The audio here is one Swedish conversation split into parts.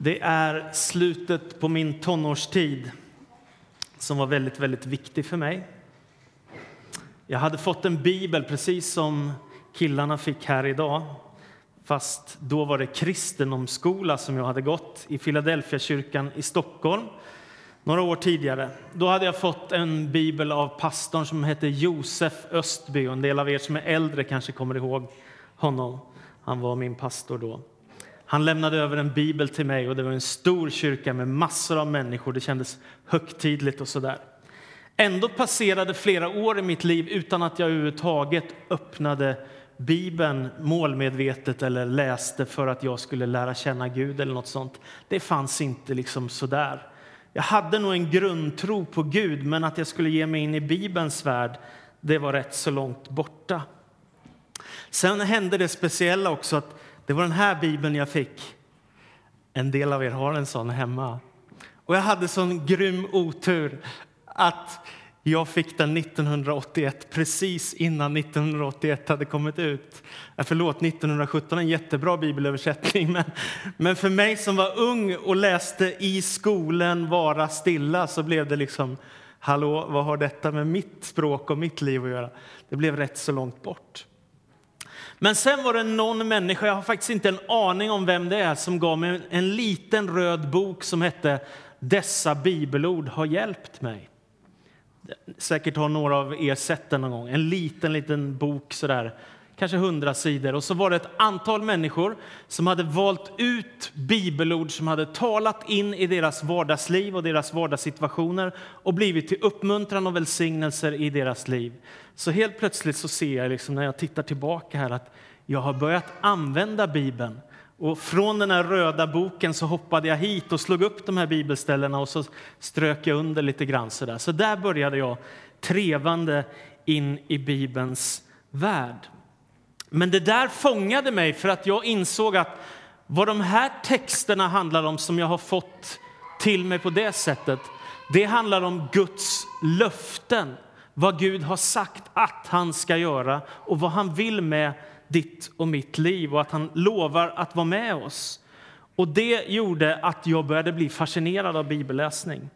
Det är slutet på min tonårstid som var väldigt, väldigt viktig för mig. Jag hade fått en bibel, precis som killarna fick här idag. Fast då var det kristendomsskola som jag hade gått i Philadelphia kyrkan i Stockholm några år tidigare. Då hade jag fått en bibel av pastorn som heter Josef Östby. En del av er som är äldre kanske kommer ihåg honom. Han var min pastor då. Han lämnade över en bibel till mig och det var en stor kyrka med massor av människor. Det kändes högtidligt och sådär. Ändå passerade flera år i mitt liv utan att jag överhuvudtaget öppnade Bibeln målmedvetet eller läste för att jag skulle lära känna Gud eller något sånt. Det fanns inte liksom sådär. Jag hade nog en grundtro på Gud, men att jag skulle ge mig in i Bibelns värld, det var rätt så långt borta. Sen hände det speciella också att det var den här bibeln jag fick. En del av er har en sån hemma. Och jag hade sån grym otur att jag fick den 1981, precis innan 1981 hade kommit ut. Förlåt, 1917 är en jättebra bibelöversättning. Men, men för mig som var ung och läste i skolan Vara stilla så blev det liksom Hallå, vad har detta med mitt språk och mitt liv att göra? Det blev rätt så långt bort. Men sen var det någon människa, jag har faktiskt inte en aning om vem det är, som gav mig en liten röd bok som hette Dessa bibelord har hjälpt mig. Säkert har några av er sett den någon gång. En liten, liten bok sådär, kanske hundra sidor. Och så var det ett antal människor som hade valt ut bibelord som hade talat in i deras vardagsliv och deras vardagssituationer och blivit till uppmuntran och välsignelser i deras liv. Så helt plötsligt så ser jag liksom när jag tittar tillbaka här att jag har börjat använda Bibeln och från den här röda boken så hoppade jag hit och slog upp de här bibelställena och så strök jag under lite grann. Så där, så där började jag trevande in i Bibelns värld. Men det där fångade mig för att jag insåg att vad de här texterna handlar om som jag har fått till mig på det sättet, det handlar om Guds löften. Vad Gud har sagt att han ska göra och vad han vill med ditt och mitt liv och att han lovar att vara med oss. Och Det gjorde att jag började bli fascinerad av bibelläsning.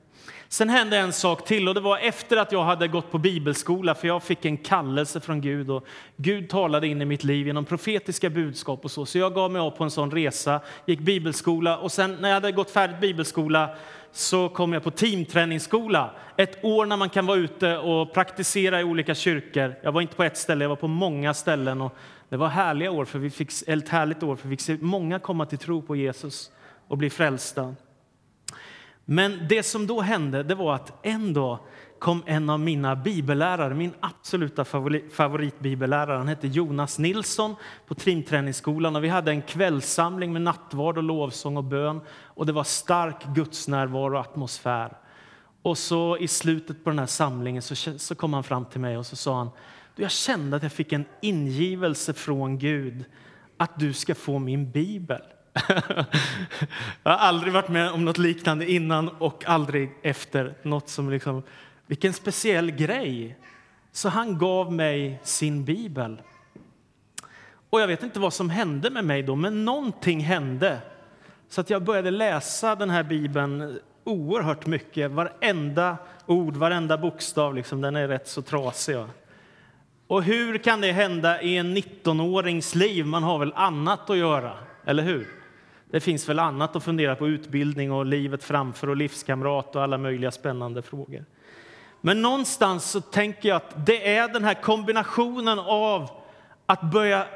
Sen hände en sak till och det var efter att jag hade gått på bibelskola för jag fick en kallelse från Gud och Gud talade in i mitt liv genom profetiska budskap och så. Så jag gav mig av på en sån resa, gick bibelskola och sen när jag hade gått färdigt bibelskola så kom jag på teamträningsskola. Ett år när man kan vara ute och praktisera i olika kyrkor. Jag var inte på ett ställe, jag var på många ställen och det var härliga år, för vi fick, ett härligt år för vi fick se många komma till tro på Jesus och bli frälsta. Men det som då hände det var att en dag kom en av mina bibellärare, min absoluta favoritbibellärare. Han hette Jonas Nilsson på trimträningsskolan. Och vi hade en kvällssamling med nattvard och lovsång och bön. Och det var stark gudsnärvaro och atmosfär. Och så i slutet på den här samlingen så, så kom han fram till mig och så sa han jag kände att jag fick en ingivelse från Gud att du ska få min bibel jag har aldrig varit med om något liknande innan och aldrig efter. Något som liksom, vilken speciell grej! Så han gav mig sin bibel. Och Jag vet inte vad som hände med mig då, men någonting hände. Så att jag började läsa den här bibeln oerhört mycket. Varenda ord, varenda bokstav, liksom, den är rätt så trasig. Och hur kan det hända i en 19-årings liv? Man har väl annat att göra, eller hur? Det finns väl annat att fundera på, utbildning och livet framför och livskamrat och alla möjliga spännande frågor. Men någonstans så tänker jag att det är den här kombinationen av att börja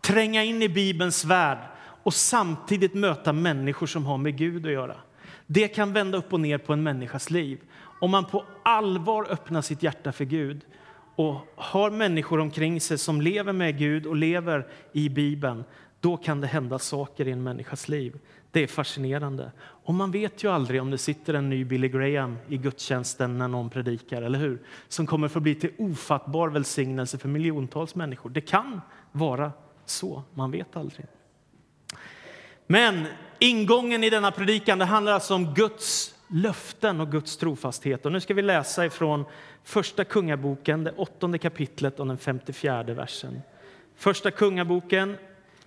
tränga in i Bibelns värld och samtidigt möta människor som har med Gud att göra. Det kan vända upp och ner på en människas liv. Om man på allvar öppnar sitt hjärta för Gud och har människor omkring sig som lever med Gud och lever i Bibeln, då kan det hända saker i en människas liv. Det är fascinerande. Och man vet ju aldrig om det sitter en ny Billy Graham i gudstjänsten när någon predikar, eller hur? Som kommer få bli till ofattbar välsignelse för miljontals människor. Det kan vara så, man vet aldrig. Men ingången i denna predikan det handlar alltså om Guds löften och Guds trofasthet. Och nu ska vi läsa ifrån Första Kungaboken, det åttonde kapitlet och den 54 versen. Första Kungaboken,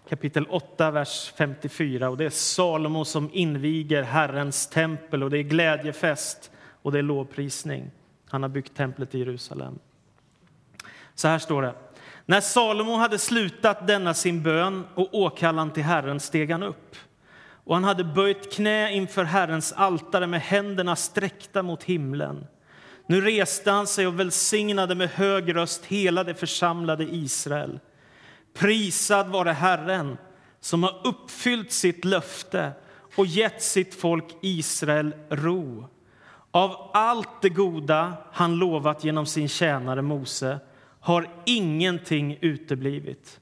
kapitel 8, vers 54. Och det är Salomo som inviger Herrens tempel och det är glädjefest och det är lovprisning. Han har byggt templet i Jerusalem. Så här står det. När Salomo hade slutat denna sin bön och åkallan till Herren steg han upp och han hade böjt knä inför Herrens altare med händerna sträckta mot himlen. Nu reste han sig och välsignade med hög röst hela det församlade Israel. Prisad vare Herren som har uppfyllt sitt löfte och gett sitt folk Israel ro. Av allt det goda han lovat genom sin tjänare Mose har ingenting uteblivit.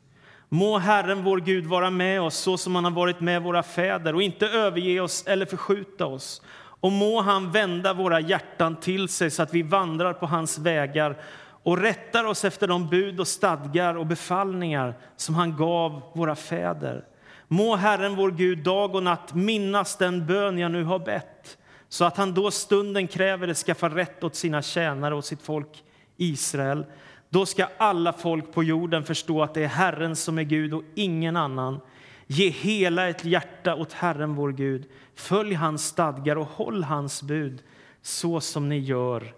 Må Herren vår Gud vara med oss så som han har varit med våra fäder och inte överge oss eller förskjuta oss. Och må han vända våra hjärtan till sig så att vi vandrar på hans vägar och rättar oss efter de bud och stadgar och befallningar som han gav våra fäder. Må Herren vår Gud dag och natt minnas den bön jag nu har bett så att han då stunden kräver det skaffa rätt åt sina tjänare och sitt folk Israel. Då ska alla folk på jorden förstå att det är Herren som är Gud och ingen annan. Ge hela ett hjärta åt Herren vår Gud. Följ hans stadgar och håll hans bud så som ni gör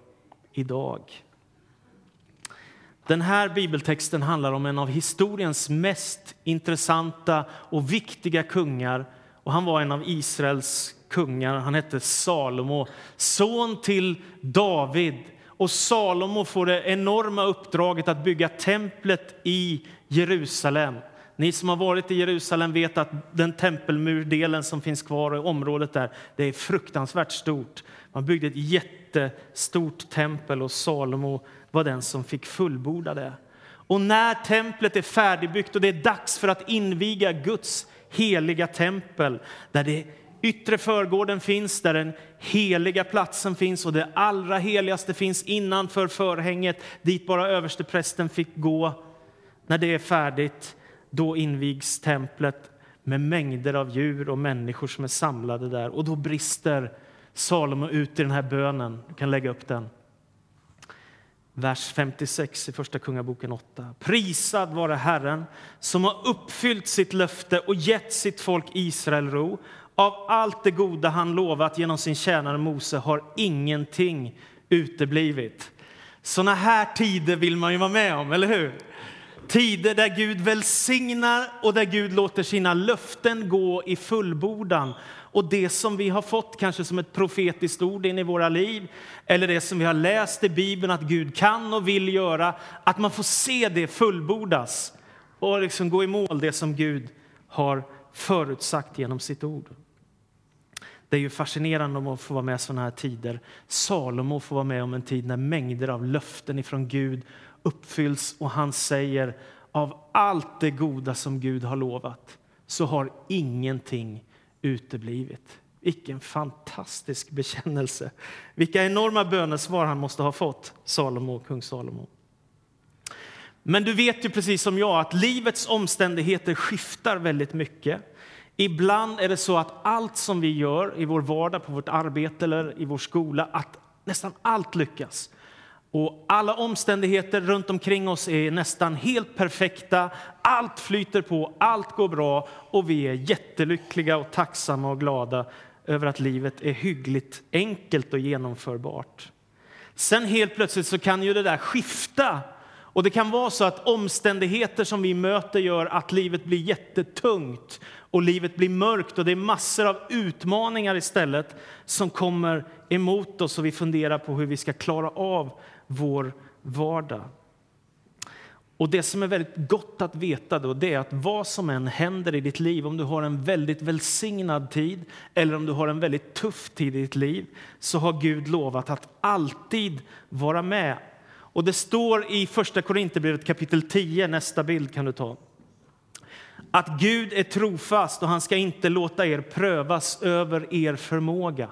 idag. Den här bibeltexten handlar om en av historiens mest intressanta och viktiga kungar. Och han var en av Israels kungar. Han hette Salomo, son till David. Och Salomo får det enorma uppdraget att bygga templet i Jerusalem. Ni som har varit i Jerusalem vet att den tempelmurdelen som finns kvar i området där, det är fruktansvärt stort. Man byggde ett jättestort tempel och Salomo var den som fick fullborda det. Och när templet är färdigbyggt och det är dags för att inviga Guds heliga tempel där det yttre förgården finns, där den heliga platsen finns och det allra heligaste finns innanför förhänget dit bara översteprästen fick gå. När det är färdigt, då invigs templet med mängder av djur och människor som är samlade där. Och då brister Salomo ut i den här bönen. Du kan lägga upp den. Vers 56 i Första Kungaboken 8. Prisad vare Herren som har uppfyllt sitt löfte och gett sitt folk Israel ro. Av allt det goda han lovat genom sin tjänare Mose har ingenting uteblivit. Såna här tider vill man ju vara med om, eller hur? Tider där Gud välsignar och där Gud låter sina löften gå i fullbordan. Och det som vi har fått kanske som ett profetiskt ord in i våra liv eller det som vi har läst i Bibeln att Gud kan och vill göra, att man får se det fullbordas och liksom gå i mål det som Gud har förutsagt genom sitt ord. Det är ju fascinerande att få vara med i sådana här tider. Salomo får vara med om en tid när mängder av löften ifrån Gud uppfylls och han säger av allt det goda som Gud har lovat så har ingenting uteblivit. Vilken fantastisk bekännelse! Vilka enorma bönesvar han måste ha fått, Salomo, kung Salomo. Men du vet ju precis som jag att livets omständigheter skiftar väldigt mycket. Ibland är det så att allt som vi gör i vår vardag, på vårt arbete eller i vår skola, att nästan allt lyckas. Och alla omständigheter runt omkring oss är nästan helt perfekta. Allt flyter på, allt går bra och vi är jättelyckliga och tacksamma och glada över att livet är hyggligt enkelt och genomförbart. Sen helt plötsligt så kan ju det där skifta och det kan vara så att omständigheter som vi möter gör att livet blir jättetungt och livet blir mörkt och det är massor av utmaningar istället som kommer emot oss och vi funderar på hur vi ska klara av vår vardag. Och Det som är väldigt gott att veta då, det är att vad som än händer i ditt liv, om du har en väldigt välsignad tid eller om du har en väldigt tuff tid i ditt liv, så har Gud lovat att alltid vara med. Och Det står i Första Korinthierbrevet kapitel 10, nästa bild kan du ta, att Gud är trofast och han ska inte låta er prövas över er förmåga.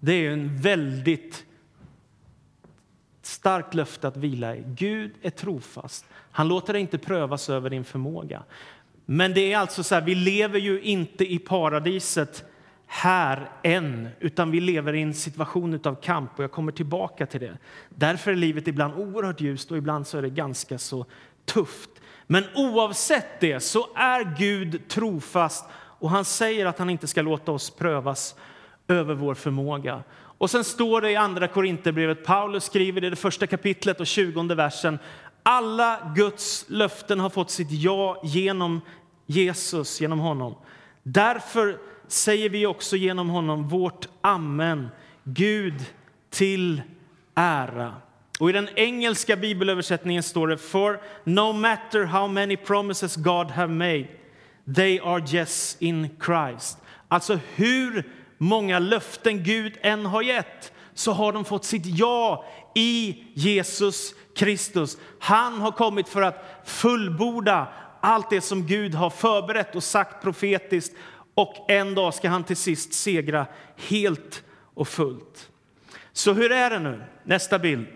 Det är en väldigt starkt löfte att vila i. Gud är trofast. Han låter dig inte prövas över din förmåga. Men det är alltså så här, vi lever ju inte i paradiset här än, utan vi lever i en situation av kamp och jag kommer tillbaka till det. Därför är livet ibland oerhört ljust och ibland så är det ganska så tufft. Men oavsett det så är Gud trofast och han säger att han inte ska låta oss prövas över vår förmåga. Och sen står det i Andra Korinthierbrevet, Paulus skriver det i det första kapitlet och tjugonde versen. Alla Guds löften har fått sitt ja genom Jesus, genom honom. Därför säger vi också genom honom vårt amen, Gud till ära. Och I den engelska bibelöversättningen står det For no matter how many promises God have made they are yes in Christ. Alltså hur många löften Gud än har gett så har de fått sitt ja i Jesus Kristus. Han har kommit för att fullborda allt det som Gud har förberett och sagt profetiskt och en dag ska han till sist segra helt och fullt. Så hur är det nu? Nästa bild.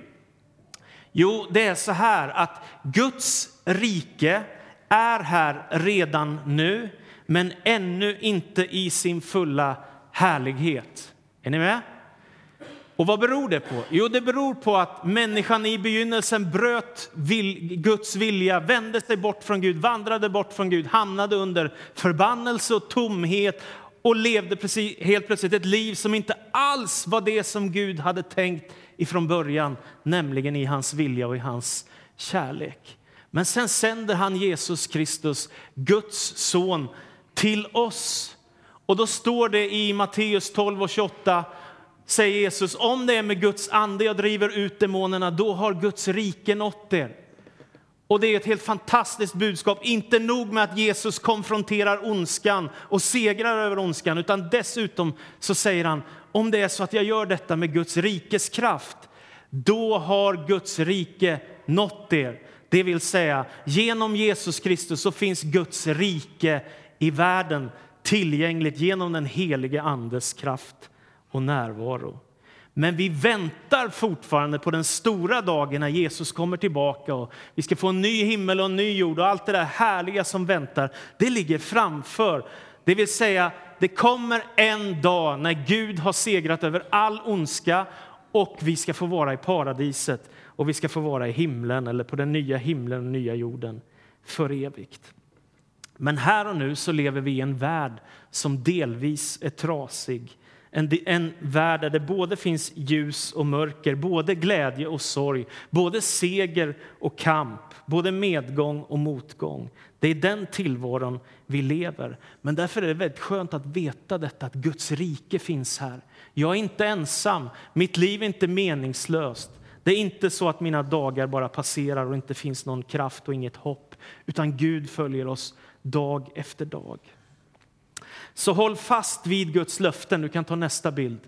Jo, det är så här att Guds rike är här redan nu, men ännu inte i sin fulla härlighet. Är ni med? Och vad beror det på? Jo, det beror på att människan i begynnelsen bröt Guds vilja, vände sig bort från Gud, vandrade bort från Gud, hamnade under förbannelse och tomhet och levde precis, helt plötsligt ett liv som inte alls var det som Gud hade tänkt ifrån början, nämligen i hans vilja och i hans kärlek. Men sen sänder han Jesus Kristus, Guds son, till oss. Och då står det i Matteus 12 och 28 säger Jesus, om det är med Guds ande jag driver ut demonerna, då har Guds rike nått er. Och det är ett helt fantastiskt budskap. Inte nog med att Jesus konfronterar ondskan och segrar över ondskan, utan dessutom så säger han, om det är så att jag gör detta med Guds rikes kraft, då har Guds rike nått er. Det vill säga, genom Jesus Kristus så finns Guds rike i världen tillgängligt genom den helige Andes kraft och närvaro. Men vi väntar fortfarande på den stora dagen när Jesus kommer tillbaka och vi ska få en ny himmel och en ny jord och allt det där härliga som väntar. Det ligger framför. Det vill säga, det kommer en dag när Gud har segrat över all ondska och vi ska få vara i paradiset och vi ska få vara i himlen eller på den nya himlen och nya jorden för evigt. Men här och nu så lever vi i en värld som delvis är trasig. En, en värld där det både finns ljus och mörker, både glädje och sorg, både seger och kamp, både medgång och motgång. Det är den tillvaron vi lever. Men därför är det väldigt skönt att veta detta, att Guds rike finns här. Jag är inte ensam, mitt liv är inte meningslöst. Det är inte så att mina dagar bara passerar och inte finns någon kraft och inget hopp, utan Gud följer oss dag efter dag. Så håll fast vid Guds löften. Du kan ta nästa bild.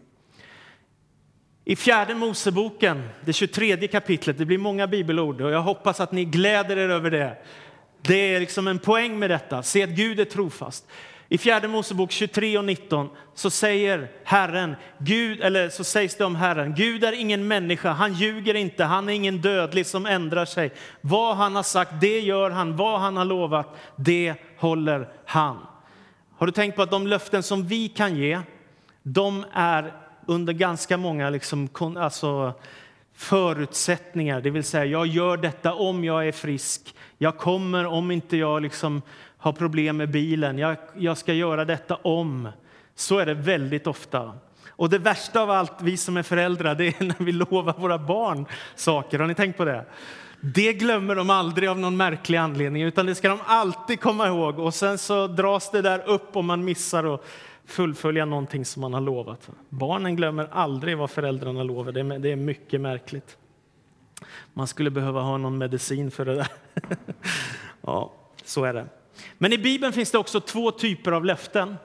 I fjärde Moseboken, det 23 kapitlet, det blir många bibelord och jag hoppas att ni gläder er över det. Det är liksom en poäng med detta, se att Gud är trofast. I fjärde Mosebok 23 och 19 så säger Herren, Gud, eller så sägs det om Herren, Gud är ingen människa, han ljuger inte, han är ingen dödlig som ändrar sig. Vad han har sagt, det gör han, vad han har lovat, det håller han. Har du tänkt på att de löften som vi kan ge, de är under ganska många liksom, alltså, förutsättningar. Det vill säga, jag gör detta om jag är frisk. Jag kommer om inte jag liksom har problem med bilen. Jag, jag ska göra detta om. Så är det väldigt ofta. Och det värsta av allt, vi som är föräldrar, det är när vi lovar våra barn saker. Har ni tänkt på det? Det glömmer de aldrig av någon märklig anledning, utan det ska de alltid komma ihåg. Och sen så dras det där upp om man missar att fullfölja någonting som man har lovat. Barnen glömmer aldrig vad föräldrarna lovar. Det är mycket märkligt. Man skulle behöva ha någon medicin för det där. ja, så är det. Men i Bibeln finns det också två typer av löften.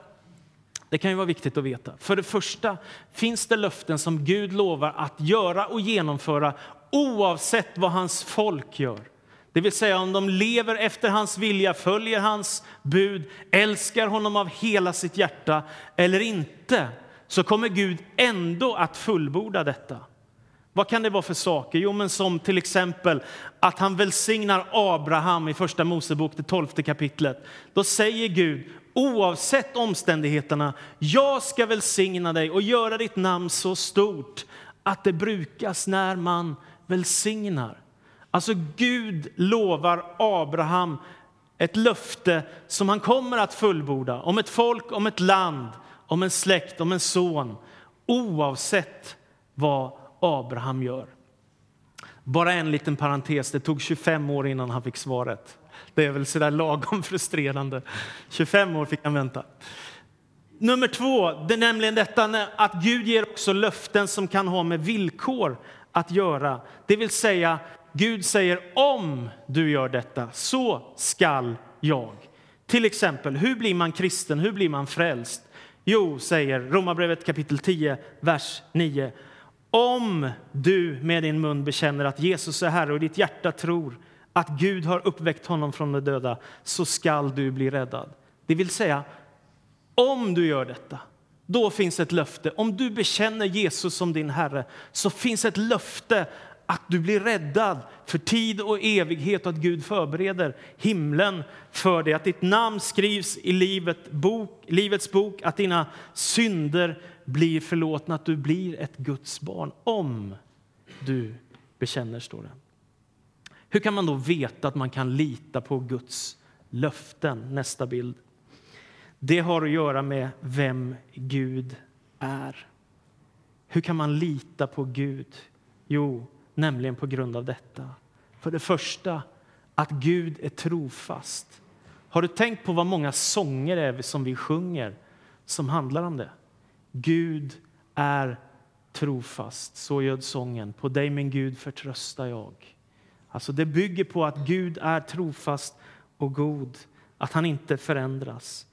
Det kan ju vara viktigt att veta. För det första finns det löften som Gud lovar att göra och genomföra oavsett vad hans folk gör. Det vill säga om de lever efter hans vilja, följer hans bud, älskar honom av hela sitt hjärta eller inte, så kommer Gud ändå att fullborda detta. Vad kan det vara för saker? Jo, men som till exempel att han välsignar Abraham i Första Mosebok, det tolfte kapitlet. Då säger Gud, oavsett omständigheterna, jag ska välsigna dig och göra ditt namn så stort att det brukas när man välsignar. Alltså Gud lovar Abraham ett löfte som han kommer att fullborda om ett folk, om ett land, om en släkt, om en son oavsett vad Abraham gör. Bara en liten parentes, det tog 25 år innan han fick svaret. Det är väl sådär lagom frustrerande. 25 år fick han vänta. Nummer två, det är nämligen detta att Gud ger också löften som kan ha med villkor att göra. Det vill säga, Gud säger om du gör detta så skall jag. Till exempel, hur blir man kristen? Hur blir man frälst? Jo, säger Romarbrevet kapitel 10, vers 9. Om du med din mun bekänner att Jesus är Herre och ditt hjärta tror att Gud har uppväckt honom från de döda så skall du bli räddad. Det vill säga, om du gör detta, då finns ett löfte. Om du bekänner Jesus som din Herre så finns ett löfte att du blir räddad för tid och evighet och att Gud förbereder himlen för dig. Att ditt namn skrivs i livet bok, Livets bok, att dina synder blir förlåtna, att du blir ett Guds barn om du bekänner, står det. Hur kan man då veta att man kan lita på Guds löften? Nästa bild. Det har att göra med vem Gud är. Hur kan man lita på Gud? Jo, nämligen på grund av detta. För det första, att Gud är trofast. Har du tänkt på vad många sånger är som vi sjunger som handlar om det? Gud är trofast. Så göd sången. På dig, min Gud, förtröstar jag. Alltså det bygger på att Gud är trofast och god, att han inte förändras.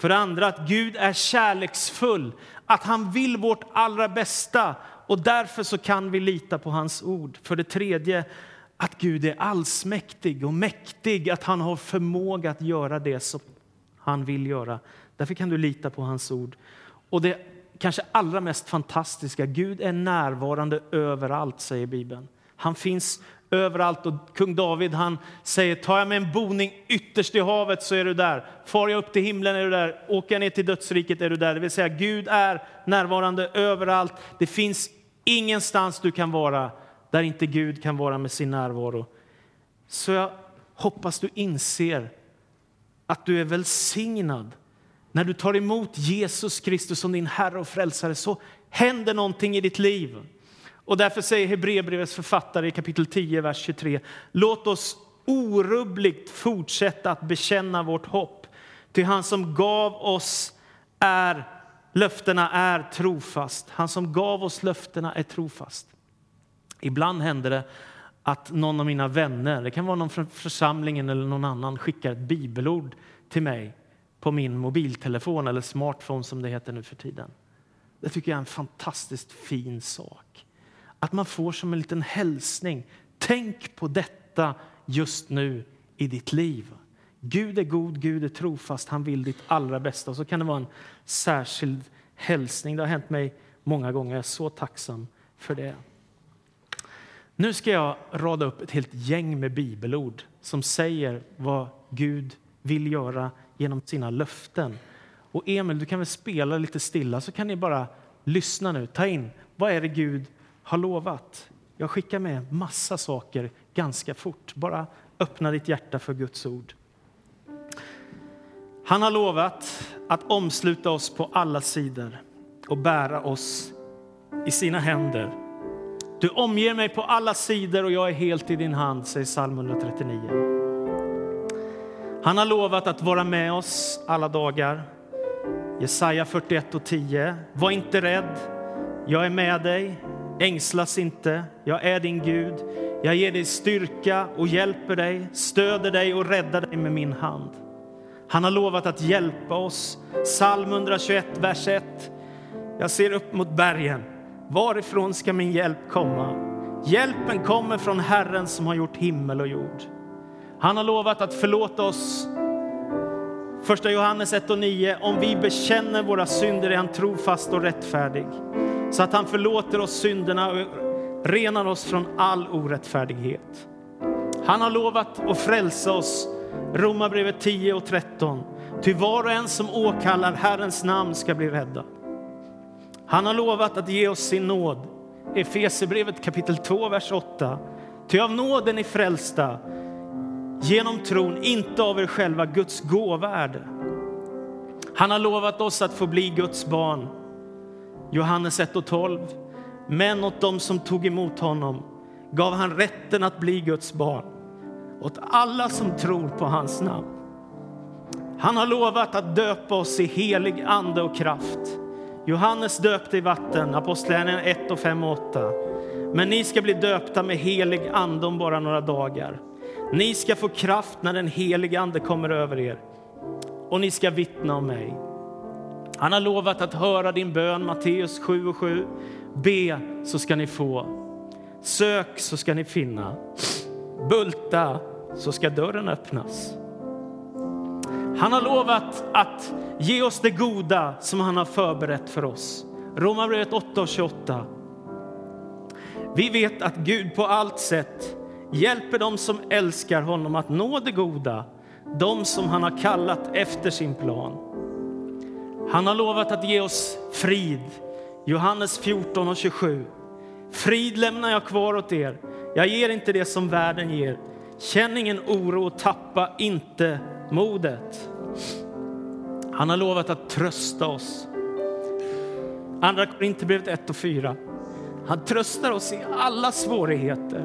För det andra att Gud är kärleksfull, att han vill vårt allra bästa och därför så kan vi lita på hans ord. För det tredje att Gud är allsmäktig och mäktig, att han har förmåga att göra det som han vill göra. Därför kan du lita på hans ord. Och det kanske allra mest fantastiska, Gud är närvarande överallt, säger Bibeln. Han finns överallt. Och kung David han säger, tar jag med en boning ytterst i havet så är du där. Far jag upp till himlen är du där. Åker jag ner till dödsriket är du där. Det vill säga, Gud är närvarande överallt. Det finns ingenstans du kan vara där inte Gud kan vara med sin närvaro. Så jag hoppas du inser att du är välsignad. När du tar emot Jesus Kristus som din Herre och Frälsare så händer någonting i ditt liv. Och därför säger Hebreerbrevets författare i kapitel 10, vers 23. Låt oss orubbligt fortsätta att bekänna vårt hopp. Till han som gav oss är löftena är trofast. Han som gav oss löftena är trofast. Ibland händer det att någon av mina vänner, det kan vara någon från församlingen eller någon annan, skickar ett bibelord till mig på min mobiltelefon eller smartphone som det heter nu för tiden. Det tycker jag är en fantastiskt fin sak. Att man får som en liten hälsning. Tänk på detta just nu i ditt liv. Gud är god, Gud är trofast, han vill ditt allra bästa. Och så kan det vara en särskild hälsning. Det har hänt mig många gånger. Jag är så tacksam för det. Nu ska jag rada upp ett helt gäng med bibelord som säger vad Gud vill göra genom sina löften. Och Emil, du kan väl spela lite stilla så kan ni bara lyssna nu. Ta in, vad är det Gud har lovat? Jag skickar med massa saker ganska fort. Bara öppna ditt hjärta för Guds ord. Han har lovat att omsluta oss på alla sidor och bära oss i sina händer. Du omger mig på alla sidor och jag är helt i din hand, säger psalm 139. Han har lovat att vara med oss alla dagar. Jesaja 41 och 10. Var inte rädd, jag är med dig. Ängslas inte, jag är din Gud. Jag ger dig styrka och hjälper dig, stöder dig och räddar dig med min hand. Han har lovat att hjälpa oss. Psalm 121, vers 1. Jag ser upp mot bergen. Varifrån ska min hjälp komma? Hjälpen kommer från Herren som har gjort himmel och jord. Han har lovat att förlåta oss. Första Johannes 1 och 9. Om vi bekänner våra synder är han trofast och rättfärdig så att han förlåter oss synderna och renar oss från all orättfärdighet. Han har lovat att frälsa oss Romarbrevet 10 och 13. Ty var och en som åkallar Herrens namn ska bli räddad. Han har lovat att ge oss sin nåd. Efesierbrevet kapitel 2, vers 8. Ty av nåden är frälsta, genom tron, inte av er själva. Guds gåvärde. Han har lovat oss att få bli Guds barn. Johannes 1 och 12. Men åt dem som tog emot honom gav han rätten att bli Guds barn, åt alla som tror på hans namn. Han har lovat att döpa oss i helig ande och kraft. Johannes döpte i vatten, Apostlagärningarna 1 och 5 och 8. Men ni ska bli döpta med helig ande om bara några dagar. Ni ska få kraft när den helige ande kommer över er och ni ska vittna om mig. Han har lovat att höra din bön, Matteus 7 och 7. Be så ska ni få. Sök så ska ni finna. Bulta så ska dörren öppnas. Han har lovat att ge oss det goda som han har förberett för oss. Romarbrevet 8 och 28. Vi vet att Gud på allt sätt hjälper dem som älskar honom att nå det goda, de som han har kallat efter sin plan. Han har lovat att ge oss frid. Johannes 14 och 27. Frid lämnar jag kvar åt er. Jag ger inte det som världen ger. Känn ingen oro och tappa inte modet. Han har lovat att trösta oss. Andra Korinthierbrevet 1 och 4. Han tröstar oss i alla svårigheter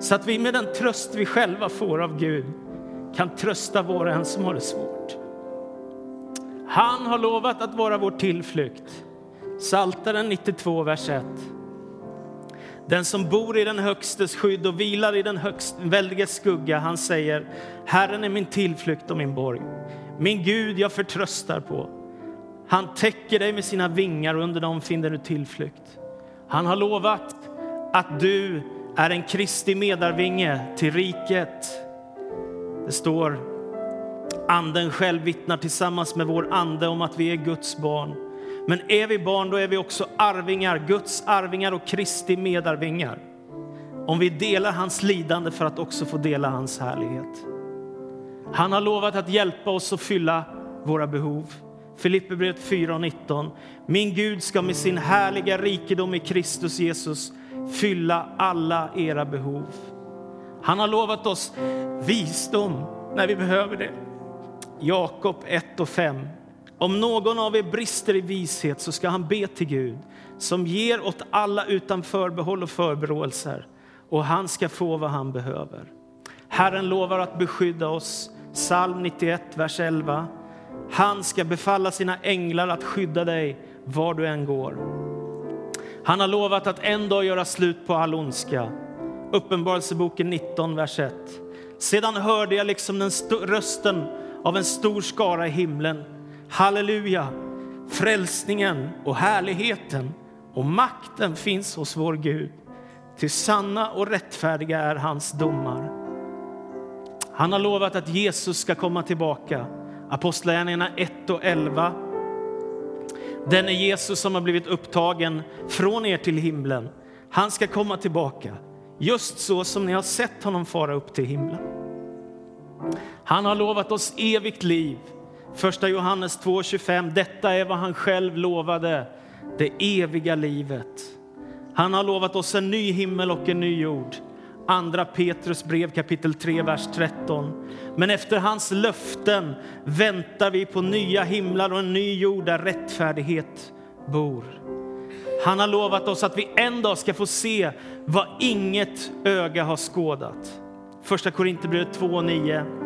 så att vi med den tröst vi själva får av Gud kan trösta var och en som har det svårt. Han har lovat att vara vår tillflykt. Saltaren 92, vers 1. Den som bor i den högstes skydd och vilar i den högst, väldiges skugga, han säger Herren är min tillflykt och min borg, min Gud jag förtröstar på. Han täcker dig med sina vingar och under dem finner du tillflykt. Han har lovat att du är en Kristi medarvinge till riket. Det står Anden själv vittnar tillsammans med vår ande om att vi är Guds barn. Men är vi barn, då är vi också arvingar, Guds arvingar och Kristi medarvingar. Om vi delar hans lidande för att också få dela hans härlighet. Han har lovat att hjälpa oss att fylla våra behov. Filipperbrevet 4.19. Min Gud ska med sin härliga rikedom i Kristus Jesus fylla alla era behov. Han har lovat oss visdom när vi behöver det. Jakob 1 och 5. Om någon av er brister i vishet så ska han be till Gud som ger åt alla utan förbehåll och förberåelser och han ska få vad han behöver. Herren lovar att beskydda oss. Psalm 91, vers 11. Han ska befalla sina änglar att skydda dig var du än går. Han har lovat att en dag göra slut på all ondska. Uppenbarelseboken 19, vers 1. Sedan hörde jag liksom den rösten av en stor skara i himlen. Halleluja! Frälsningen och härligheten och makten finns hos vår Gud. Till sanna och rättfärdiga är hans domar. Han har lovat att Jesus ska komma tillbaka. Apostlagärningarna 1 och 11. Den är Jesus som har blivit upptagen från er till himlen. Han ska komma tillbaka, just så som ni har sett honom fara upp till himlen. Han har lovat oss evigt liv. Första Johannes 2.25. Detta är vad han själv lovade, det eviga livet. Han har lovat oss en ny himmel och en ny jord. Andra Petrus brev kapitel 3, vers 13. Men efter hans löften väntar vi på nya himlar och en ny jord där rättfärdighet bor. Han har lovat oss att vi en dag ska få se vad inget öga har skådat. Första Korinthierbrevet 2.9.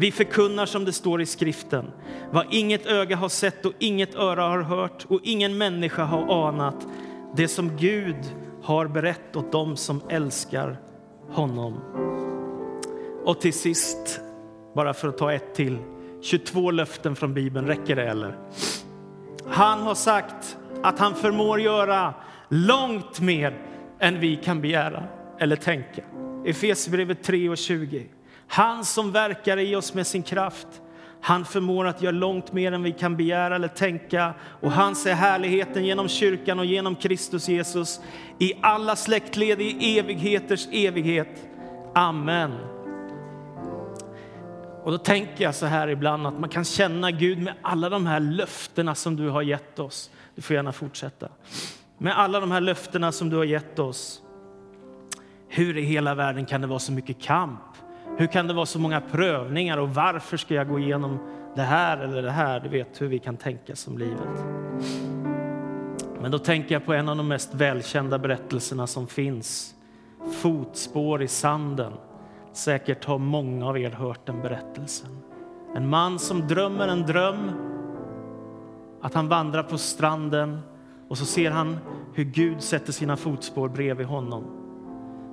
Vi förkunnar som det står i skriften, vad inget öga har sett och inget öra har hört och ingen människa har anat, det som Gud har berett åt dem som älskar honom. Och till sist, bara för att ta ett till, 22 löften från Bibeln, räcker det eller? Han har sagt att han förmår göra långt mer än vi kan begära eller tänka. Efesierbrevet 3 och 20. Han som verkar i oss med sin kraft, han förmår att göra långt mer än vi kan begära eller tänka och hans är härligheten genom kyrkan och genom Kristus Jesus i alla släktled i evigheters evighet. Amen. Och då tänker jag så här ibland att man kan känna Gud med alla de här löftena som du har gett oss. Du får gärna fortsätta. Med alla de här löftena som du har gett oss. Hur i hela världen kan det vara så mycket kamp? Hur kan det vara så många prövningar och varför ska jag gå igenom det här eller det här? Du vet hur vi kan tänka som livet. Men då tänker jag på en av de mest välkända berättelserna som finns. Fotspår i sanden. Säkert har många av er hört den berättelsen. En man som drömmer en dröm att han vandrar på stranden och så ser han hur Gud sätter sina fotspår bredvid honom.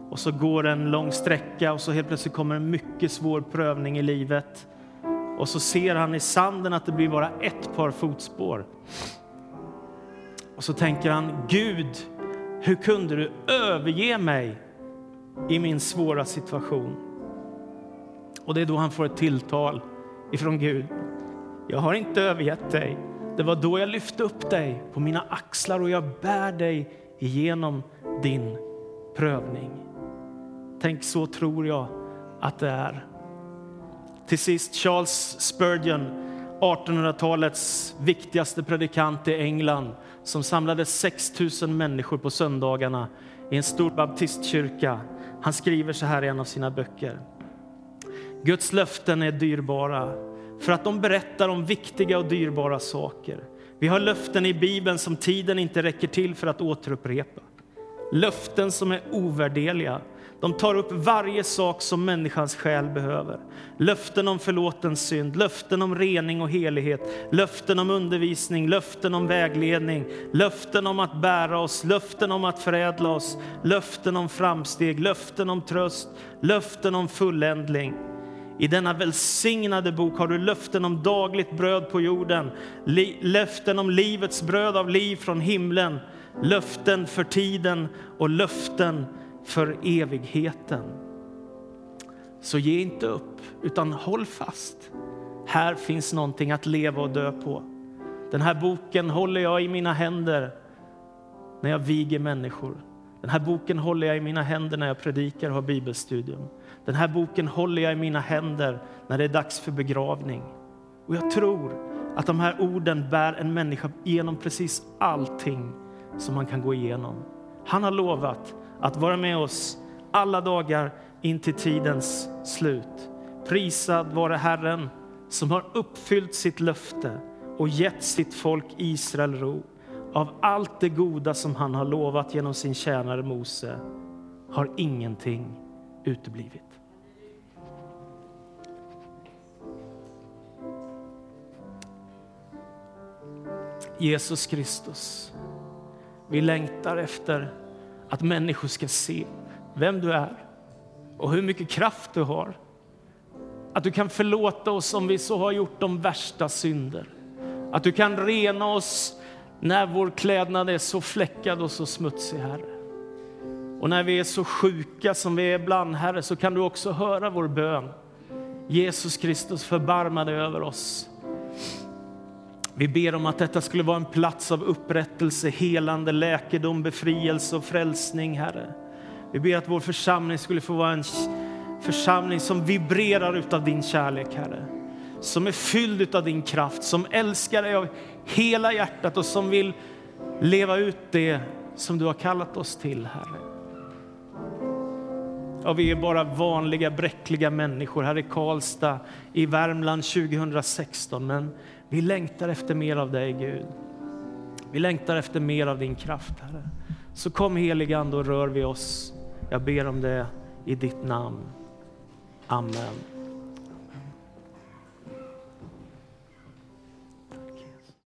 Och så går en lång sträcka och så helt plötsligt kommer en mycket svår prövning i livet. Och så ser han i sanden att det blir bara ett par fotspår. Och så tänker han, Gud, hur kunde du överge mig i min svåra situation? Och det är då han får ett tilltal ifrån Gud. Jag har inte övergett dig. Det var då jag lyfte upp dig på mina axlar och jag bär dig igenom din prövning. Tänk, så tror jag att det är. Till sist, Charles Spurgeon, 1800-talets viktigaste predikant i England som samlade 6 000 människor på söndagarna i en stor baptistkyrka. Han skriver så här i en av sina böcker. Guds löften är dyrbara för att de berättar om viktiga och dyrbara saker. Vi har löften i Bibeln som tiden inte räcker till för att återupprepa. Löften som är ovärdeliga. De tar upp varje sak som människans själ behöver. Löften om förlåten synd, löften om rening och helighet, löften om undervisning, löften om vägledning, löften om att bära oss, löften om att förädla oss, löften om framsteg, löften om tröst, löften om fulländling. I denna välsignade bok har du löften om dagligt bröd på jorden, löften om livets bröd av liv från himlen, löften för tiden och löften för evigheten. Så ge inte upp, utan håll fast. Här finns någonting att leva och dö på. Den här boken håller jag i mina händer när jag viger människor. Den här boken håller jag i mina händer när jag predikar och har bibelstudium. Den här boken håller jag i mina händer när det är dags för begravning. Och jag tror att de här orden bär en människa igenom precis allting som man kan gå igenom. Han har lovat att vara med oss alla dagar in till tidens slut. Prisad vare Herren som har uppfyllt sitt löfte och gett sitt folk Israel ro. Av allt det goda som han har lovat genom sin tjänare Mose har ingenting uteblivit. Jesus Kristus, vi längtar efter att människor ska se vem du är och hur mycket kraft du har. Att du kan förlåta oss om vi så har gjort de värsta synder. Att du kan rena oss när vår klädnad är så fläckad och så smutsig, Herre. Och när vi är så sjuka som vi är ibland, Herre, så kan du också höra vår bön. Jesus Kristus, förbarma dig över oss. Vi ber om att detta skulle vara en plats av upprättelse, helande, läkedom, befrielse och frälsning, Herre. Vi ber att vår församling skulle få vara en församling som vibrerar utav din kärlek, Herre. Som är fylld utav din kraft, som älskar dig av hela hjärtat och som vill leva ut det som du har kallat oss till, Herre. Ja, vi är bara vanliga bräckliga människor här i Karlstad i Värmland 2016, men vi längtar efter mer av dig, Gud. Vi längtar efter mer av din kraft, Herre. Så kom helige Ande och rör vid oss. Jag ber om det i ditt namn. Amen.